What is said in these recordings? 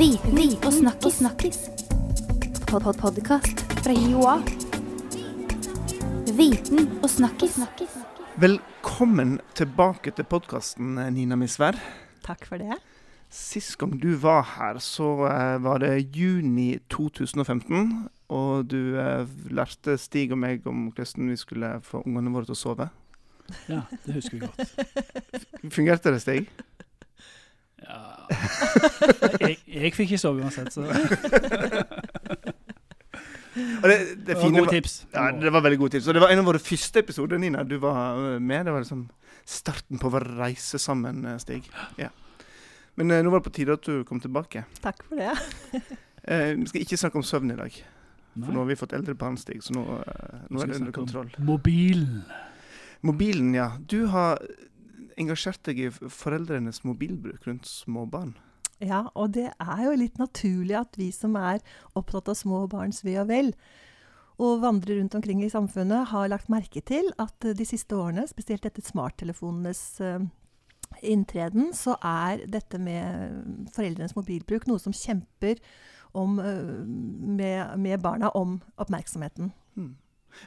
Viten og snakkis. snakkis. Pod -pod Podkast fra Joa. Viten og snakkis. Velkommen tilbake til podkasten, Nina Misvær. Takk for det. Sist gang du var her, så eh, var det juni 2015. Og du eh, lærte Stig og meg om hvordan vi skulle få ungene våre til å sove. Ja, det husker vi godt. Fungerte det, Stig? Ja. Jeg, jeg fikk ikke sove uansett, så Og det, det, det var gode tips. Ja, det var veldig gode tips. Og det var en av våre første episoder, Nina. Du var eh, med. Det var liksom starten på vår reise sammen, eh, Stig. Ja. Men eh, nå var det på tide at du kom tilbake. Takk for det. Eh, vi skal ikke snakke om søvn i dag, for Nei, nå har vi fått eldre barn, Stig. Så nå, eh, nå er det under kontroll. Mobilen. Mobilen, ja. Du har engasjert deg i foreldrenes mobilbruk rundt små barn. Ja, og det er jo litt naturlig at vi som er opptatt av små barns ve og vel, og vandrer rundt omkring i samfunnet, har lagt merke til at eh, de siste årene, spesielt etter smarttelefonenes eh, inntreden, så er dette med foreldrenes mobilbruk noe som kjemper om, eh, med, med barna om oppmerksomheten. Hmm.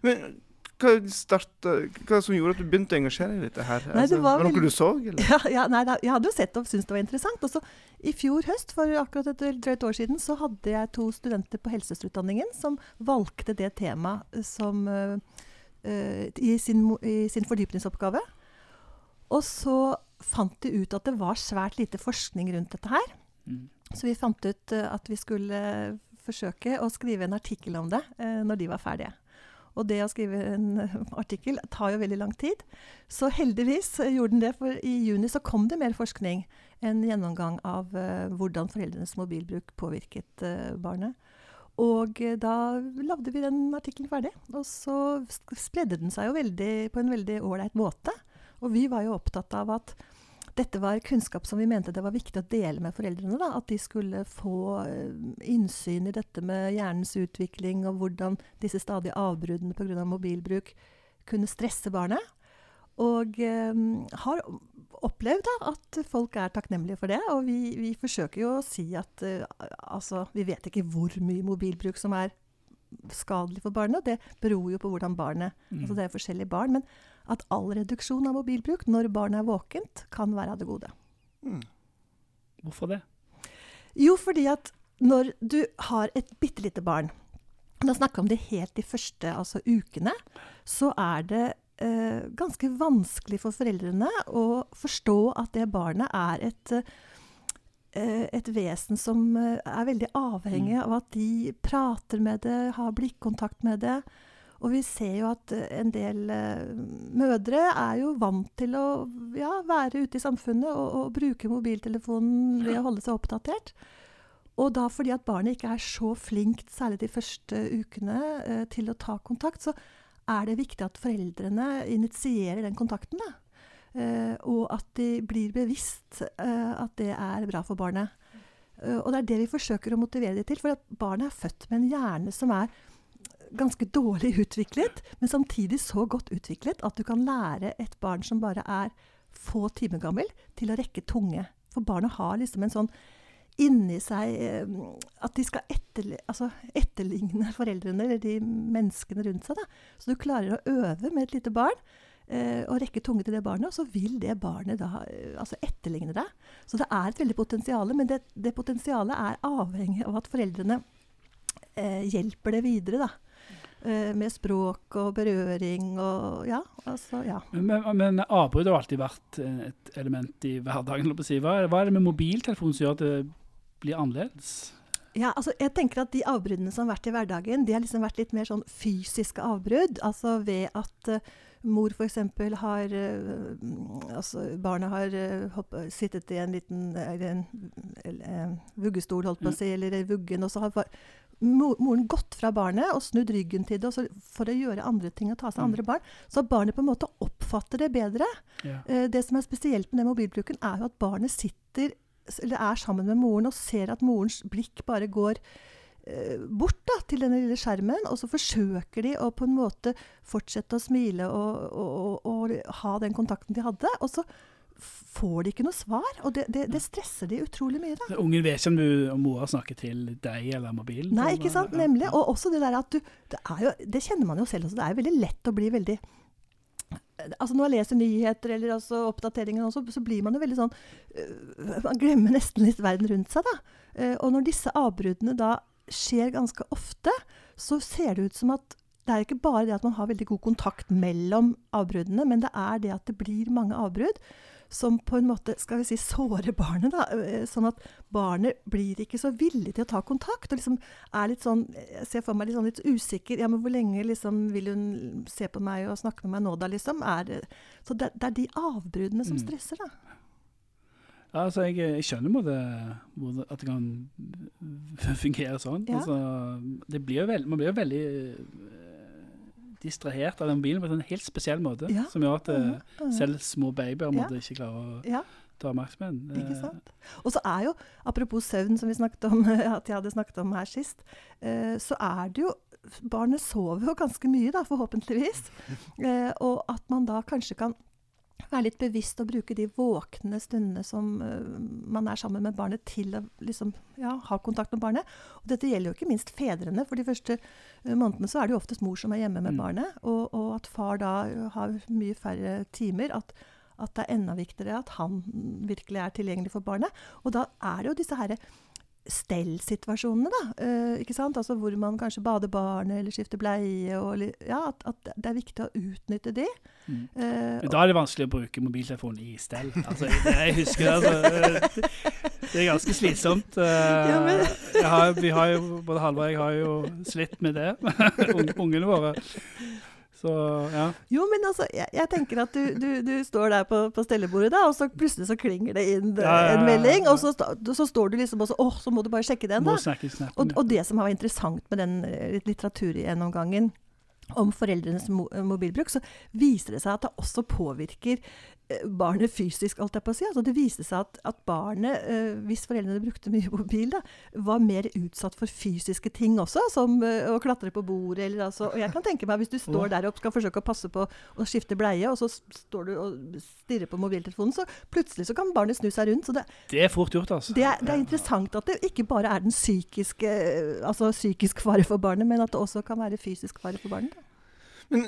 Men hva, starta, hva som gjorde at du begynte å engasjere deg i dette her? Altså, Nei, det var var det noe du så, eller? Ja, ja, nei, da, jeg hadde jo sett og syntes det var interessant. Og så I fjor høst, for akkurat et drøyt år siden, så hadde jeg to studenter på helsesøsterutdanningen som valgte det temaet som, uh, uh, i, sin, i sin fordypningsoppgave. Og så fant de ut at det var svært lite forskning rundt dette her. Mm. Så vi fant ut eh, at vi skulle forsøke å skrive en artikkel om det når de var ferdige. Og det å skrive en eh, artikkel tar jo veldig lang tid. Så heldigvis gjorde den det, for i juni så kom det mer forskning. En gjennomgang av uh, hvordan foreldrenes mobilbruk påvirket uh, barnet. Og uh, da lagde vi den artikkelen ferdig. Og så spredde den seg jo veldig, på en veldig ålreit måte. Og vi var jo opptatt av at dette var kunnskap som vi mente det var viktig å dele med foreldrene. Da. At de skulle få eh, innsyn i dette med hjernens utvikling, og hvordan disse stadige avbruddene pga. mobilbruk kunne stresse barnet. Og eh, har opplevd da, at folk er takknemlige for det. Og vi, vi forsøker jo å si at eh, altså, vi vet ikke hvor mye mobilbruk som er skadelig for barnet. Det beror jo på hvordan barnet Mm. altså Det er forskjellige barn. Men at all reduksjon av mobilbruk når barnet er våkent, kan være av det gode. Mm. Hvorfor det? Jo, fordi at når du har et bitte lite barn Da snakker jeg om det helt de første altså ukene. Så er det eh, ganske vanskelig for foreldrene å forstå at det barnet er et, eh, et vesen som eh, er veldig avhengig av at de prater med det, har blikkontakt med det. Og vi ser jo at eh, en del eh, mødre er jo vant til å ja, være ute i samfunnet og, og bruke mobiltelefonen ved å holde seg oppdatert. Og da fordi at barnet ikke er så flinkt, særlig de første ukene, eh, til å ta kontakt, så er det viktig at foreldrene initierer den kontakten. Da. Uh, og at de blir bevisst uh, at det er bra for barnet. Uh, og det er det vi forsøker å motivere dem til. For at barnet er født med en hjerne som er ganske dårlig utviklet, men samtidig så godt utviklet at du kan lære et barn som bare er få timer gammel, til å rekke tunge. For barnet har liksom en sånn inni seg eh, at de skal etterli altså etterligne foreldrene eller de menneskene rundt seg. Da. Så du klarer å øve med et lite barn eh, og rekke tunge til det barnet, og så vil det barnet da eh, altså etterligne deg. Så det er et veldig potensial, men det, det potensialet er avhengig av at foreldrene eh, hjelper det videre. da. Eh, med språk og berøring og ja, altså ja. Men, men, avbrudd har alltid vært eh, et element i hverdagen. Hva, hva er det med mobiltelefonen som gjør at det blir annerledes? Ja, altså jeg tenker at De avbruddene som har vært i hverdagen, de har liksom vært litt mer sånn fysiske avbrudd. Altså ved at uh, mor f.eks. har uh, altså barna har uh, hopp, sittet i en liten en, vuggestol, holdt på å si, eller i vuggen, og så har moren gått fra barnet og snudd ryggen til det og så for å gjøre andre ting og ta seg av Mm. andre barn. Så barnet på en måte oppfatter det bedre. Ja. Eh, Det som er spesielt med den mobilbruken, er jo at barnet sitter eller er sammen med moren og ser at morens blikk bare går eh, bort da, til denne lille skjermen, og så forsøker de å på en måte fortsette å smile og, og, og, og ha den kontakten de hadde. Og så får de ikke noe svar. Og det, det, det stresser de utrolig mye. da. Ungen vet ikke om, du, om mora snakker til deg eller mobilen. Nei, ikke sant. ja, Nemlig. Og også det der at du Det, jo, det kjenner man jo selv også. Det er jo veldig lett å bli veldig Altså Når jeg leser nyheter eller altså oppdateringer, så, så blir man jo veldig sånn øh, Man glemmer nesten litt verden rundt seg, da. Eh, og når disse avbruddene da skjer ganske ofte, så ser det ut som at det er ikke bare det at man har veldig god kontakt mellom avbruddene, men det er det at det blir mange avbrudd som på en måte skal vi si, sårer barnet. da, eh, Sånn at barnet blir ikke så villig til å ta kontakt. og liksom er litt sånn, Jeg ser for meg litt, sånn litt usikker. ja, men Hvor lenge liksom vil hun se på meg og snakke med meg nå, da? liksom? Er, så det, det er de avbruddene som Mm. stresser, da. Ja, altså, jeg, jeg skjønner på det, at det kan fungere sånn. Ja. Altså, det blir jo veld, man blir jo veldig distrahert av den mobilen på en sånn helt spesiell måte, Ja. som gjør at mhm. selv små babyer Ja. måtte ikke klarer å Ja. ta oppmerksomheten. Ikke Eh, sant? Og så er jo, apropos søvn, som vi snakket om, at jeg hadde snakket om her sist, uh, så er det jo Barnet sover jo ganske mye, da, forhåpentligvis. Uh, og at man da kanskje kan være litt bevisst og bruke de våkne stundene som eh, man er sammen med barnet, til å liksom, ja, ha kontakt med barnet. Og dette gjelder jo ikke minst fedrene. For de første eh, månedene så er det jo oftest mor som er hjemme med Mm. barnet. Og, og at far da eh, har mye færre timer. At, at det er enda viktigere at han virkelig er tilgjengelig for barnet. Og da er det jo disse herre stellsituasjonene, da. eh, ikke sant? Altså hvor man kanskje bader barnet eller skifter bleie. Og, ja, at, at det er viktig å utnytte de. mm. Eh, da er det vanskelig å bruke mobiltelefonen i stell. Altså, det, jeg husker det, altså, det, er ganske slitsomt. Eh, jeg har, vi har jo, både Halvard og jeg har jo slitt med det, ungene våre. Så ja. Jo, men altså, jeg, jeg tenker at du, du, du står der på, på stellebordet, da, og så plutselig så klinger det inn Ja, ja, en melding, og så, så står du liksom også Åh, så må du bare sjekke den, da. Snappen. Og, og det som var interessant med den eh, litteraturgjennomgangen om foreldrenes mo mobilbruk, så viser det seg at det også påvirker barnet fysisk, alt jeg på å si. Altså det viste seg at, at barnet, eh, hvis foreldrene brukte mye mobil, da, var mer utsatt for fysiske ting også, som eh, å klatre på bordet eller altså Og jeg kan tenke meg, hvis du står der og skal forsøke å passe på å skifte bleie, og så står du og stirrer på mobiltelefonen, så plutselig så kan barnet snu seg rundt. Så det, Det er fort gjort, altså. det er, det er interessant at det ikke bare er den psykiske, eh, altså psykisk fare for barnet, men at det også kan være fysisk fare for barnet. Men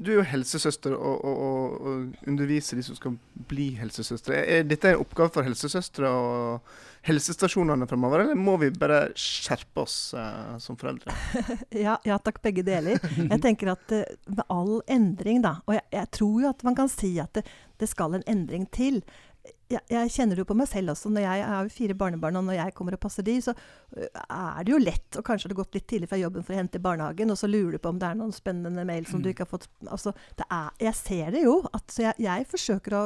du er jo helsesøster og, og, og, og underviser de som skal bli helsesøstre. Er dette en oppgave for helsesøstre og helsestasjonene fremover, eller må vi bare skjerpe oss eh, som foreldre? Ja, ja takk, begge deler. Jeg tenker at eh, med all endring, da, og jeg, jeg tror jo at man kan si at det, det skal en endring til. Jeg, jeg kjenner det jo på meg selv også. når Jeg, jeg har jo fire barnebarn, og når jeg kommer og passer de, så øh, er det jo lett Og kanskje har det gått litt tidlig fra jobben for å hente i barnehagen, og så lurer du på om det er noen spennende mail som du ikke har fått altså, det er, Jeg ser det jo. At, så jeg, jeg forsøker å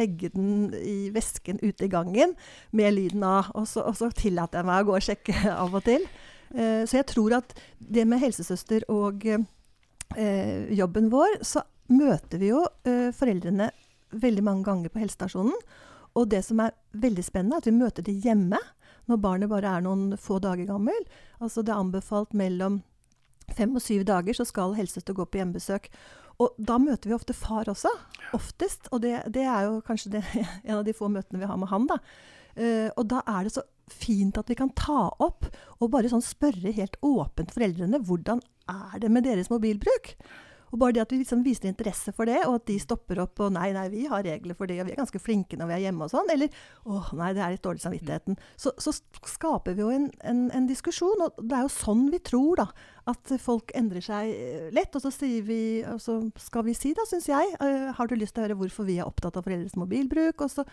legge den i vesken ute i gangen med lyden av, og så, og så tillater jeg meg å gå og sjekke av og til. Uh, så jeg tror at det med helsesøster og uh, jobben vår, så møter vi jo uh, foreldrene veldig mange ganger på helsestasjonen. Og det som er veldig spennende, er at vi møter de hjemme når barnet bare er noen få dager gammel. Altså det er anbefalt mellom fem og syv dager så skal helsesøster gå på hjemmebesøk. Og da møter vi ofte far også. Oftest. Og det, det er jo kanskje det, en av de få møtene vi har med han, da. Uh, og da er det så fint at vi kan ta opp og bare sånn spørre helt åpent foreldrene hvordan er det med deres mobilbruk. Og bare det at vi liksom viser interesse for det, og at de stopper opp og nei, nei, vi har regler for det, og vi er ganske flinke når vi er hjemme og sånn. Eller å nei, det er litt dårlig samvittigheten. Så, så skaper vi jo en, en, en diskusjon, og det er jo sånn vi tror, da. At folk endrer seg eh, lett. Og så sier vi, og så skal vi si, da, syns jeg, eh, har du lyst til å høre hvorfor vi er opptatt av foreldres mobilbruk? Og så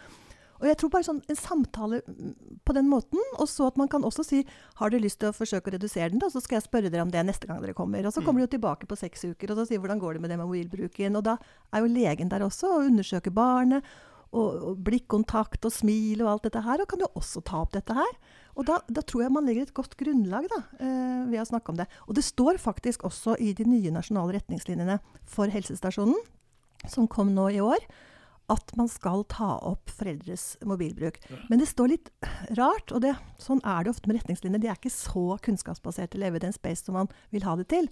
og jeg tror bare sånn en samtale mm, på den måten, og så at man kan også si har dere lyst til å forsøke å redusere den, da, så skal jeg spørre dere om det neste gang dere kommer. Og så kommer de jo tilbake på seks uker, og så sier hvordan går det med det med mobilbruken. Og da er jo legen der også og undersøker barnet. Og, og blikkontakt og smil og alt dette her, og kan jo også ta opp dette her. Og da, da tror jeg man legger et godt grunnlag da, eh, ved å snakke om det. Og det står faktisk også i de nye nasjonale retningslinjene for helsestasjonen, som kom nå i år, at man skal ta opp foreldres mobilbruk. Men det står litt rart, og det, sånn er det ofte med retningslinjer. De er ikke så kunnskapsbaserte eller evidence-based som man vil ha det til.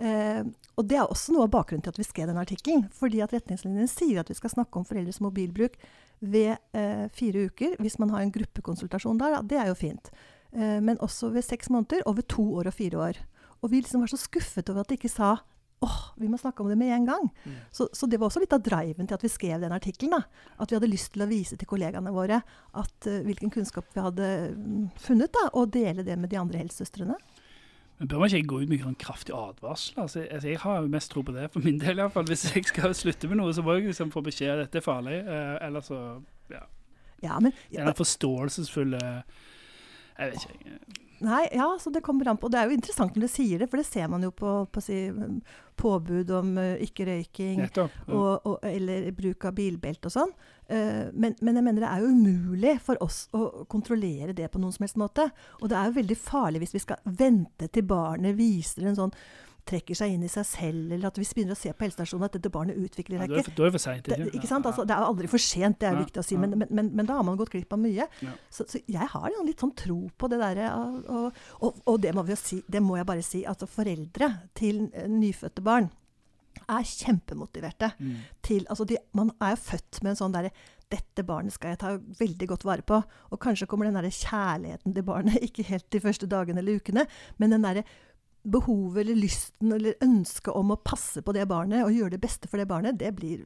Eh, og Det er også noe av bakgrunnen til at vi skrev den artikkelen. Fordi at retningslinjene sier at vi skal snakke om foreldres mobilbruk ved eh, fire uker. Hvis man har en gruppekonsultasjon der, da, det er jo fint. Eh, men også ved seks måneder, og ved to år og fire år. Og vi liksom var så skuffet over at de ikke sa åh, vi må snakke om det med en gang. Mm. Så, så, det var også litt av driven til at vi skrev den artikkelen. At vi hadde lyst til å vise til kollegaene våre at, uh, hvilken kunnskap vi hadde um, funnet, da, og dele det med de andre helsesøstrene. Men Bør man ikke gå ut med en kraftig advarsel? Altså, jeg, jeg har mest tro på det, for min del iallfall. Hvis jeg skal slutte med noe, så må jeg liksom få beskjed at dette er farlig. Eh, eller så ja. ja men, ja. Den forståelsesfulle Jeg vet ikke. Nei, ja, så det kommer an på. Det er jo interessant når du sier det, for det ser man jo på, på si, påbud om uh, ikke-røyking ja. eller bruk av bilbelte og sånn. Uh, men, men, jeg mener det er jo umulig for oss å kontrollere det på noen som helst måte. Og det er jo veldig farlig hvis vi skal vente til barnet viser en sånn trekker seg inn i seg selv, eller at hvis vi begynner å se på helsestasjonen at dette barnet utvikler seg ikke. Da er det for sent. Det, ikke sant? Altså, det er aldri for sent, det er viktig å si, men, men, men, men, da har man gått glipp av mye. Så, så, jeg har litt sånn tro på det derre og, og, og, det må, si, det må jeg bare si, altså foreldre til nyfødte barn er kjempemotiverte mm. til altså de, Man er jo født med en sånn derre dette barnet skal jeg ta veldig godt vare på. Og kanskje kommer den der kjærligheten til barnet ikke helt de første dagene eller ukene, men den derre behovet eller lysten eller ønsket om å passe på det barnet og gjøre det beste for det barnet, det blir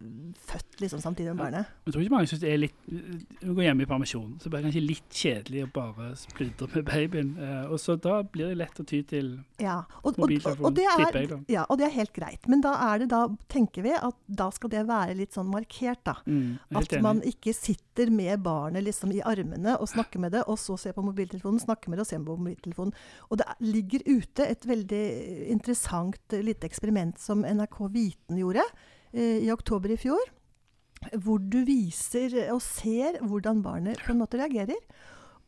født liksom samtidig med barnet. Jeg tror ikke mange syns det er litt Når går hjemme i permisjon, så blir det kanskje litt kjedelig å bare spludre med babyen. Eh, og så da blir det lett å ty til ja, og, mobiltelefonen, og, og, det er, ja, og det er helt greit. Men da er det da, tenker vi, at da skal det være litt sånn markert, da. Mm, at man ikke sitter med barnet liksom i armene og snakker med det, og så ser på mobiltelefonen, snakker med det og ser på mobiltelefonen. Og det ligger ute et veldig veldig interessant eh, lite eksperiment som NRK Viten gjorde eh, i oktober i fjor. Hvor du viser og ser hvordan barnet på en måte reagerer.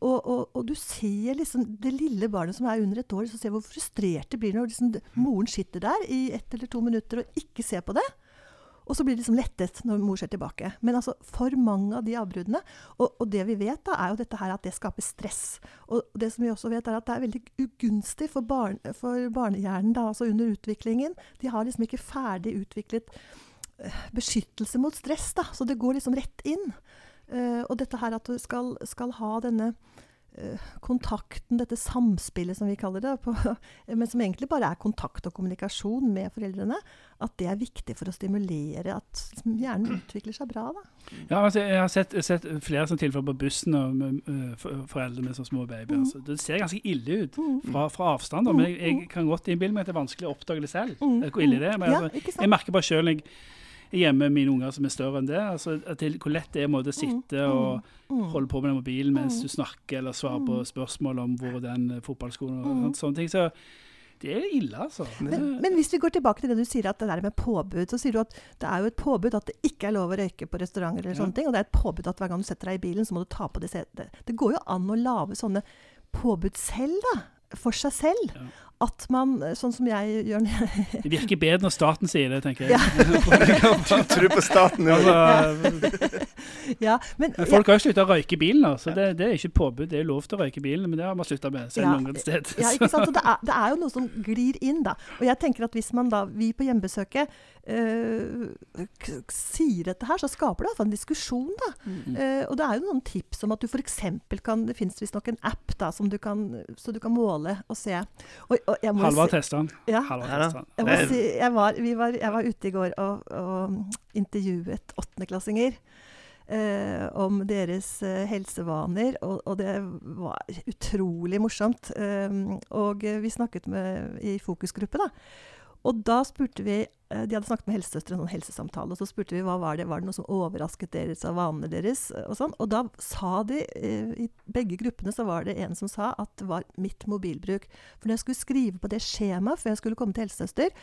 Og, og, og, du ser liksom det lille barnet som er under et år, så ser hvor frustrert det blir når liksom, moren sitter der i ett eller to minutter og ikke ser på det. Og så blir det liksom lettet når mor ser tilbake. Men altså, for mange av de avbruddene og, og, det vi vet, da, er jo dette her at det skaper stress. Og det som vi også vet, er at det er veldig ugunstig for, barn, for barnehjernen da, altså under utviklingen. De har liksom ikke ferdig utviklet uh, beskyttelse mot stress, da. Så det går liksom rett inn. Uh, og dette her at du skal, skal ha denne Eh, kontakten, dette samspillet som vi kaller det, på, men som egentlig bare er kontakt og kommunikasjon med foreldrene, at det er viktig for å stimulere at hjernen utvikler seg bra. Da. Ja, altså, jeg har sett, sett flere som tilfeller på bussen og med, uh, foreldre med så små babyer. Mm. Altså. Det ser ganske ille ut mm. fra, fra avstand, da, men jeg, jeg, kan godt innbille meg at det er vanskelig å oppdage det selv. Mm. Hvor ille det er. Men, altså, jeg merker bare selv jeg hjemme med mine unger som er større enn det. Altså, til hvor lett det er å sitte mm, og mm, mm. holde på med den mobilen mens du snakker, eller svarer på spørsmål om hvor den fotballskolen fotballskoen og sånne ting. Så det er ille, altså. Men, men, hvis vi går tilbake til det du sier at det der med påbud, så sier du at det er jo et påbud at det ikke er lov å røyke på restauranter eller ja. sånne ting. Og det er et påbud at hver gang du setter deg i bilen, så må du ta på det setet. Det går jo an å lage sånne påbud selv, da. For seg selv. Ja at man, sånn som jeg gjør Det virker bedre når staten sier det, tenker jeg. Ja. Tror på staten, ja. Altså, ja men, men, folk har jo slutta å røyke i bilen, så det, det, er ikke påbud. Det er lov til å røyke i bilen, men det har man slutta med. selv ja, et sted. Ja, ikke sant? Så det er, det er, jo noe som glir inn, da. Og jeg tenker at hvis man da, vi på hjemmebesøket øh, sier dette her, så skaper det iallfall en diskusjon, da. Mm. Uh, og det er jo noen tips om at du f.eks. kan Det finnes visstnok en app da, som du kan, så du kan måle og se. Og, Halvard testa den. Ja. Jeg, si, jeg, var, var, jeg, var, ute i går og, og intervjuet åttendeklassinger. Eh, om deres eh, helsevaner, og, og, det var utrolig morsomt. Eh, og vi snakket med, i fokusgruppe, da. Og da spurte vi eh, De hadde snakket med helsesøstre, en sånn helsesamtale. Og så spurte vi hva var det var det noe som overrasket deres av vanene deres. Og sånn. Og da sa de eh, I begge gruppene så var det en som sa at det var mitt mobilbruk. For når jeg skulle skrive på det skjemaet før jeg skulle komme til helsesøster,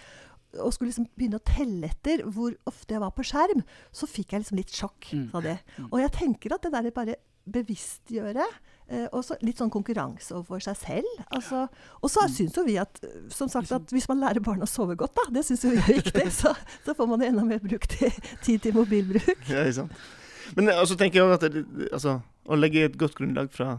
og skulle liksom begynne å telle etter hvor ofte jeg var på skjerm, så fikk jeg liksom litt sjokk, mm. sa det. Mm. Og jeg tenker at det der bare bevisstgjøre. Eh, og litt sånn konkurranse overfor seg selv. Altså, og så syns jo vi at som sagt, at hvis man lærer barn å sove godt, da, det syns vi er viktig, så, så, får man enda mer bruk til, tid til mobilbruk. Ja, ikke sant. Men altså, tenker jeg at det, altså, å legge et godt grunnlag fra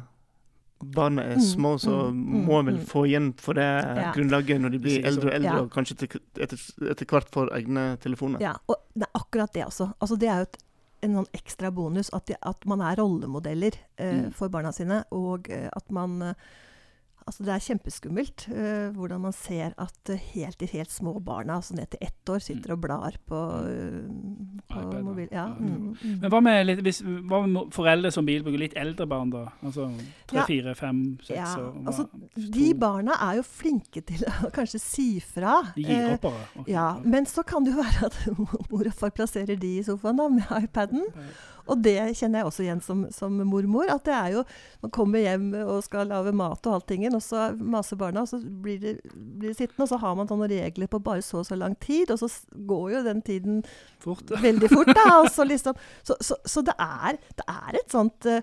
barna er Mm, små, så mm, mm, må en vel få igjen for det Ja. grunnlaget når de blir eldre og eldre, Ja. og kanskje etter, etter hvert får egne telefoner. Ja, og det er akkurat det også. Altså, det er jo et, en sånn ekstra bonus at, de, at man er rollemodeller eh, Mm. for barna sine, og eh, at man eh, Altså det er kjempeskummelt uh, hvordan man ser at eh, helt de helt små barna, altså ned til ett år, sitter og blar på, uh, på iPad, mobil. Ja, Ja. mm, mm. Men hva med, litt, hvis, hva med foreldre som bilbruker litt eldre barn, da? Altså tre, fire, fem, seks Ja, år? Altså, De barna er jo flinke til å kanskje si fra. De gir eh, opp bare? Okay. Ja, men så kan det jo være at mor og far plasserer de i sofaen da, med iPaden. Og det kjenner jeg også igjen som, som mormor. At det er jo Man kommer hjem og skal lage mat og alltingen, og så maser barna, og så blir de, blir de sittende, og så har man sånne regler på bare så og så lang tid, og så går jo den tiden Fort. veldig fort, da. Så, liksom, så, så, så det, er, det er et sånt uh,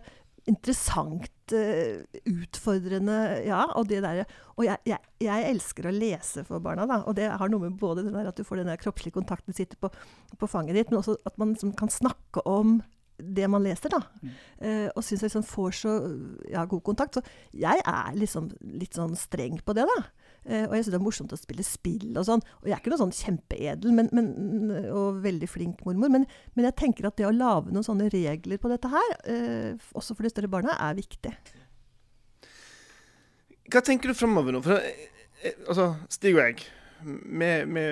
interessant, eh, utfordrende Ja, og det derre Og jeg, jeg, jeg elsker å lese for barna, da. Og det har noe med både at du får den der kroppslige kontakten, sitter på, på fanget ditt, men også at man liksom kan snakke om det man leser, da. Mm. Eh, og syns jeg liksom får så ja, god kontakt. Så jeg er liksom litt sånn streng på det, da. Eh, og jeg syns det er morsomt å spille spill og sånn. Og jeg er ikke noe sånn kjempeedel men, men, og veldig flink mormor, men, men jeg tenker at det å lage noen sånne regler på dette her, eh, også for de større barna, er viktig. Hva tenker du framover nå? For, altså, Stig og jeg, vi, vi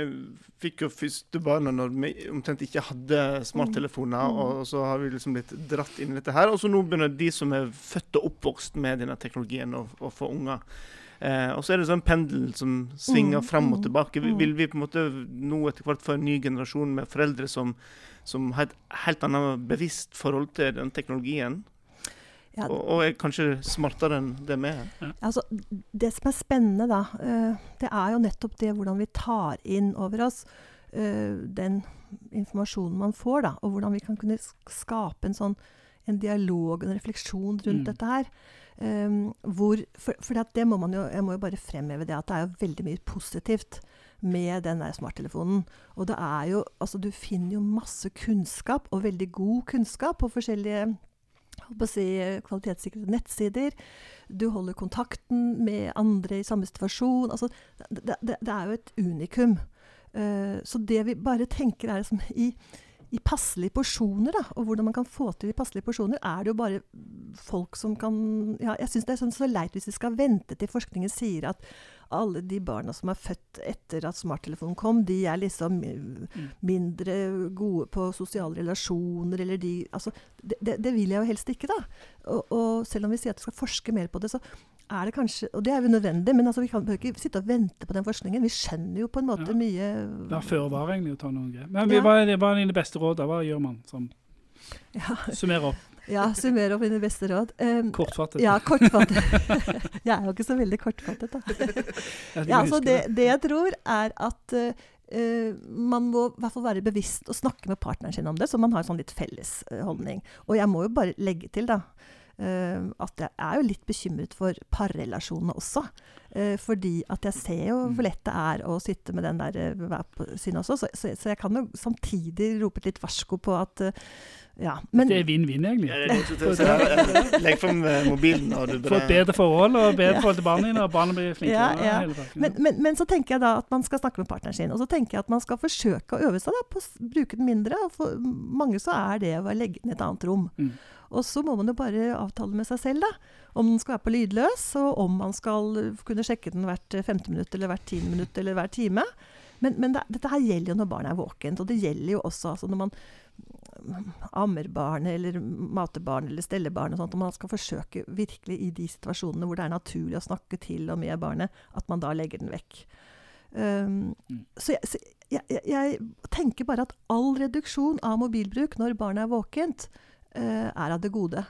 fikk jo første barna når vi omtrent ikke hadde smarttelefoner, Mm. og så har vi liksom blitt dratt inn i dette her. Og så nå begynner de som er født og oppvokst med denne teknologien, å, å få unger. Eh, og så er det sånn pendel som svinger Mm, fram og mm, tilbake. Vil, mm. vil vi på en måte nå etter hvert få en ny generasjon med foreldre som, som har et helt annet bevisst forhold til den teknologien? Ja, Og, og er kanskje smartere enn det vi er? Altså, det som er spennende, da, eh, det er jo nettopp det hvordan vi tar inn over oss eh, den informasjonen man får, da, og hvordan vi kan kunne skape en sånn en dialog, en refleksjon rundt Mm. dette her. Um, hvor, for for at det må man jo, jeg må jo bare fremheve det at det er jo veldig mye positivt med den der smarttelefonen. Og det er jo, altså du finner jo masse kunnskap, og veldig god kunnskap, på forskjellige holdt si, kvalitetssikrede nettsider. Du holder kontakten med andre i samme situasjon. Altså, det, det, det er jo et unikum. Uh, så det vi bare tenker er liksom i, i passelige porsjoner, da, og hvordan man kan få til i passelige porsjoner, er det jo bare folk som kan ja, Jeg syns det er sånn så leit hvis vi skal vente til forskningen sier at alle de barna som er født etter at smarttelefonen kom, de er liksom eh, mindre gode på sosiale relasjoner, eller de Altså, det, det, det vil jeg jo helst ikke, da. Og, og selv om vi sier at vi skal forske mer på det, så er det kanskje Og det er jo nødvendig, men altså, vi kan ikke sitte og vente på den forskningen. Vi skjønner jo på en måte Ja. mye Det er før var egentlig å ta noen grep. Men Ja. hva er dine beste råd? Hva gjør man? Som Ja, summerer opp ja summer opp mine beste råd. Um, kortfattet. ja, kortfattet. jeg er jo ikke så veldig kortfattet, da. Ja, altså det, det jeg tror, er at uh, man må i hvert fall være bevisst og snakke med partneren sin om det, så man har en sånn litt felles uh, holdning. Og jeg må jo bare legge til, da. Eh, at jeg er jo litt bekymret for parrelasjonene også. Eh, fordi at jeg ser jo hvor lett det er å sitte med den der eh, hver på sin også. Så, så, så jeg kan jo samtidig rope et litt varsko på at eh, ja. Men, Det er vinn-vinn, egentlig. Legg fram eh, mobilen, Når du Få et bedre forhold og bedre forhold til barna dine, og barna blir flinkere. Ja, ja. Men, men, men så tenker jeg da at man skal snakke med partneren sin. Og så tenker jeg at man skal forsøke å øve seg da, på å bruke den mindre. For mange så er det å legge den i et annet rom. Mm. Og så må man jo bare avtale med seg selv, da. Om den skal være på lydløs, og om man skal kunne sjekke den hvert femte minutt, eller hvert tiende minutt, eller hver time. Men, men det, dette her gjelder jo når barnet er våkent, og det gjelder jo også altså når man ammer barnet, eller mater barn, eller steller barn og sånt. Og man skal forsøke virkelig i de situasjonene hvor det er naturlig å snakke til og med barnet, at man da legger den vekk. Um, Mm. Så, jeg, så jeg, jeg, jeg tenker bare at all reduksjon av mobilbruk når barnet er våkent, uh, er av det gode.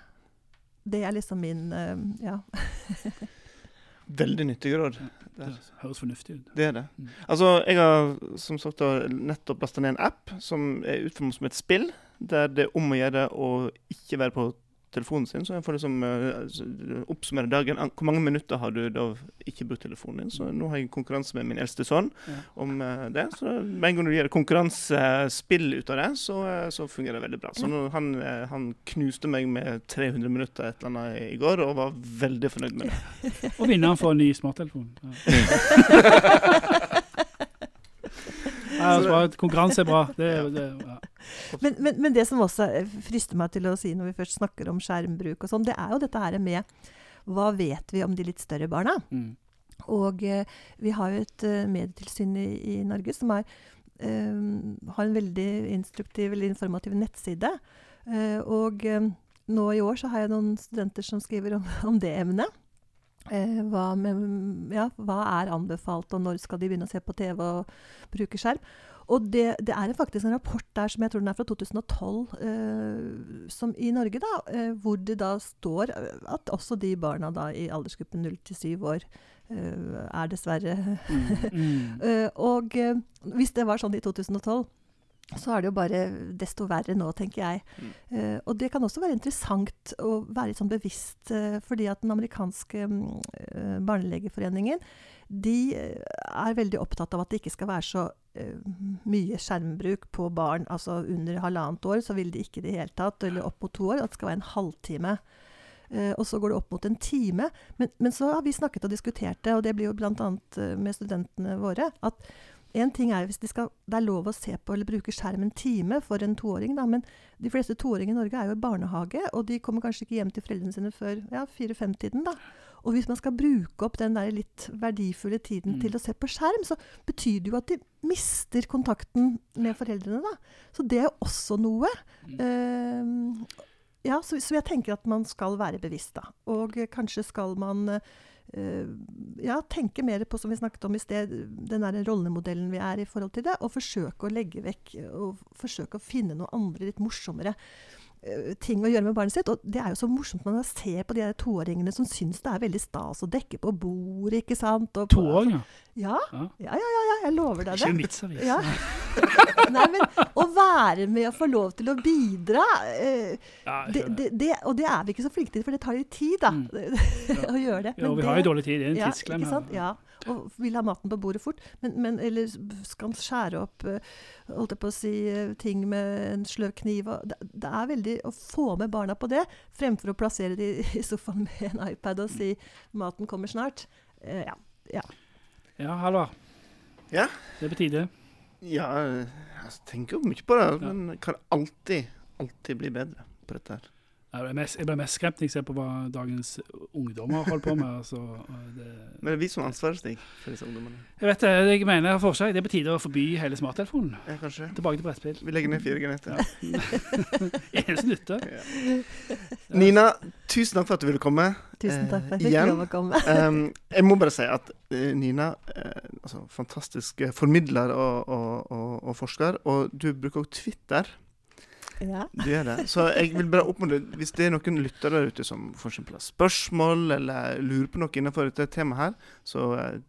Det er liksom min uh, Ja. Veldig nyttige råd. Det høres fornuftig ut. Det er det. Mm. Altså, jeg har som sagt nettopp lasta ned en app som er utformet som et spill, der det er om å gjøre å ikke være på telefonen sin, så jeg får liksom uh, oppsummere dagen. Hvor mange minutter har du da ikke brukt telefonen din? Så nå har jeg konkurranse med min eldste sønn Ja. om uh, det. Så med en gang du gjør konkurransespill ut av det, så, eh, så fungerer det veldig bra. Så nå, han, han knuste meg med 300 minutter et eller annet i går, og var veldig fornøyd med det. Og vinneren får en ny smarttelefon. Ja. Ja, er. Konkurranse er bra. Det, det, ja. Men, men, men det som også eh, frister meg til å si når vi først snakker om skjermbruk og sånn, det er jo dette her med hva vet vi om de litt større barna? Mm. Og eh, vi har jo et eh, medietilsyn i, i Norge som er, eh, har en veldig instruktiv eller informativ nettside. Eh, og eh, nå i år så har jeg noen studenter som skriver om, om det emnet. Eh, hva, med, ja, hva er anbefalt, og når skal de begynne å se på TV og bruke skjerm? Og det, det er faktisk en rapport der som jeg tror den er fra 2012, eh, som i Norge, da, eh, hvor det da står eh, at også de barna da i aldersgruppen 0 til 7 år eh, er dessverre Mm. Mm. Eh, Og hvis det var sånn i 2012, så er det jo bare desto verre nå, tenker jeg. Mm. Uh, og det kan også være interessant å være litt sånn bevisst, uh, fordi at den amerikanske eh, barnelegeforeningen de er veldig opptatt av at det ikke skal være så mye skjermbruk på barn. Altså under halvannet år så vil de ikke i det hele tatt, eller opp mot to år. At det skal være en halvtime. Og så går det opp mot en time. Men, men så har vi snakket og diskutert det, og det blir jo bl.a. Uh, med studentene våre, at en ting er hvis de skal, det er lov å se på eller bruke skjerm en time for en toåring, da, men de fleste toåringer i Norge er jo i barnehage, og de kommer kanskje ikke hjem til foreldrene sine før ja, fire-fem-tiden. da. Og hvis man skal bruke opp den der litt verdifulle tiden Mm. til å se på skjerm, så betyr det jo at de mister kontakten med foreldrene. da. Så det er jo også noe. Ehm, ja, så, så jeg tenker at man skal være bevisst, da. Og eh, kanskje skal man uh, ja, tenke mer på, som vi snakket om i sted, den der rollemodellen vi er i forhold til det, og forsøke å legge vekk og forsøke å finne noe andre litt morsommere eh, ting å gjøre med barnet sitt. Og det er jo så morsomt når man ser på de der toåringene som syns det er veldig stas å dekke på bordet, ikke sant. Og Ja. ja, ja, ja, ja, jeg lover deg det. Ikke vitsavis. Ja. Nei, men å være med og få lov til å bidra eh, Ja, det, det, det, Og det er vi ikke så flinke til, for det tar litt tid da, Mm. å gjøre det. Ja, og vi har jo dårlig tid. Det er en ja, tidsklem ikke sant? Ja, og vil ha maten på bordet fort. Men, men eller skal skjære opp eh, holdt jeg på å si, eh, ting med en sløv kniv. Det, det er veldig å få med barna på det, fremfor å plassere dem i sofaen med en iPad og si 'maten kommer snart'. Eh, ja. ja. Ja, Halvard. Ja. Det er på tide. Ja, jeg tenker jo mye på det, men kan alltid, alltid bli bedre på dette her. Jeg blir mest, jeg blir mest skremt når jeg ser på hva dagens ungdommer holder på med. Altså, det, Men det er vi som har ansvaret, Stig, for disse ungdommene. jeg vet det, jeg mener jeg har forslag. Det er på tide å forby hele smarttelefonen. Ja, kanskje. Tilbake til brettspill. Vi legger ned 4G nettet. Eneste nytte. Nina, tusen takk for at du ville komme. Tusen takk for at Eh, jeg fikk lov å komme. Um, jeg må bare si at eh, Nina eh, altså, fantastisk formidler og, og, og, og forsker. Og du bruker også Twitter. Ja. Du gjør det. Så jeg vil bare oppmuntre Hvis det er noen lyttere der ute som for eksempel har spørsmål eller lurer på noe innenfor dette temaet her, så eh,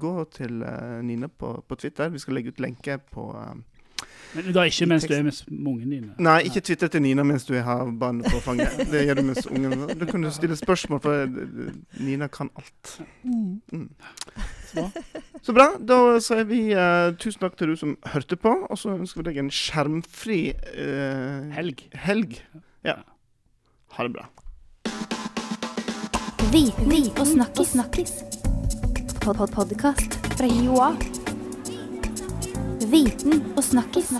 gå til eh, Nina på, på Twitter. Vi skal legge ut lenke på eh, Men da ikke mens du er med ungene dine. Nei, ikke twitter til Nina mens du har barnet på fanget. Det gjør du mens ungen Da kan du stille spørsmål, for eh, Nina kan alt. Mm. Mm. Så bra. Så bra. Da sier vi uh, tusen takk til du som hørte på, og så ønsker vi deg en skjermfri uh, Helg. helg. Ja. Ha det bra. Viten og snakkes snakkis. Pod -pod Podkast fra Joa. Viten og snakkis.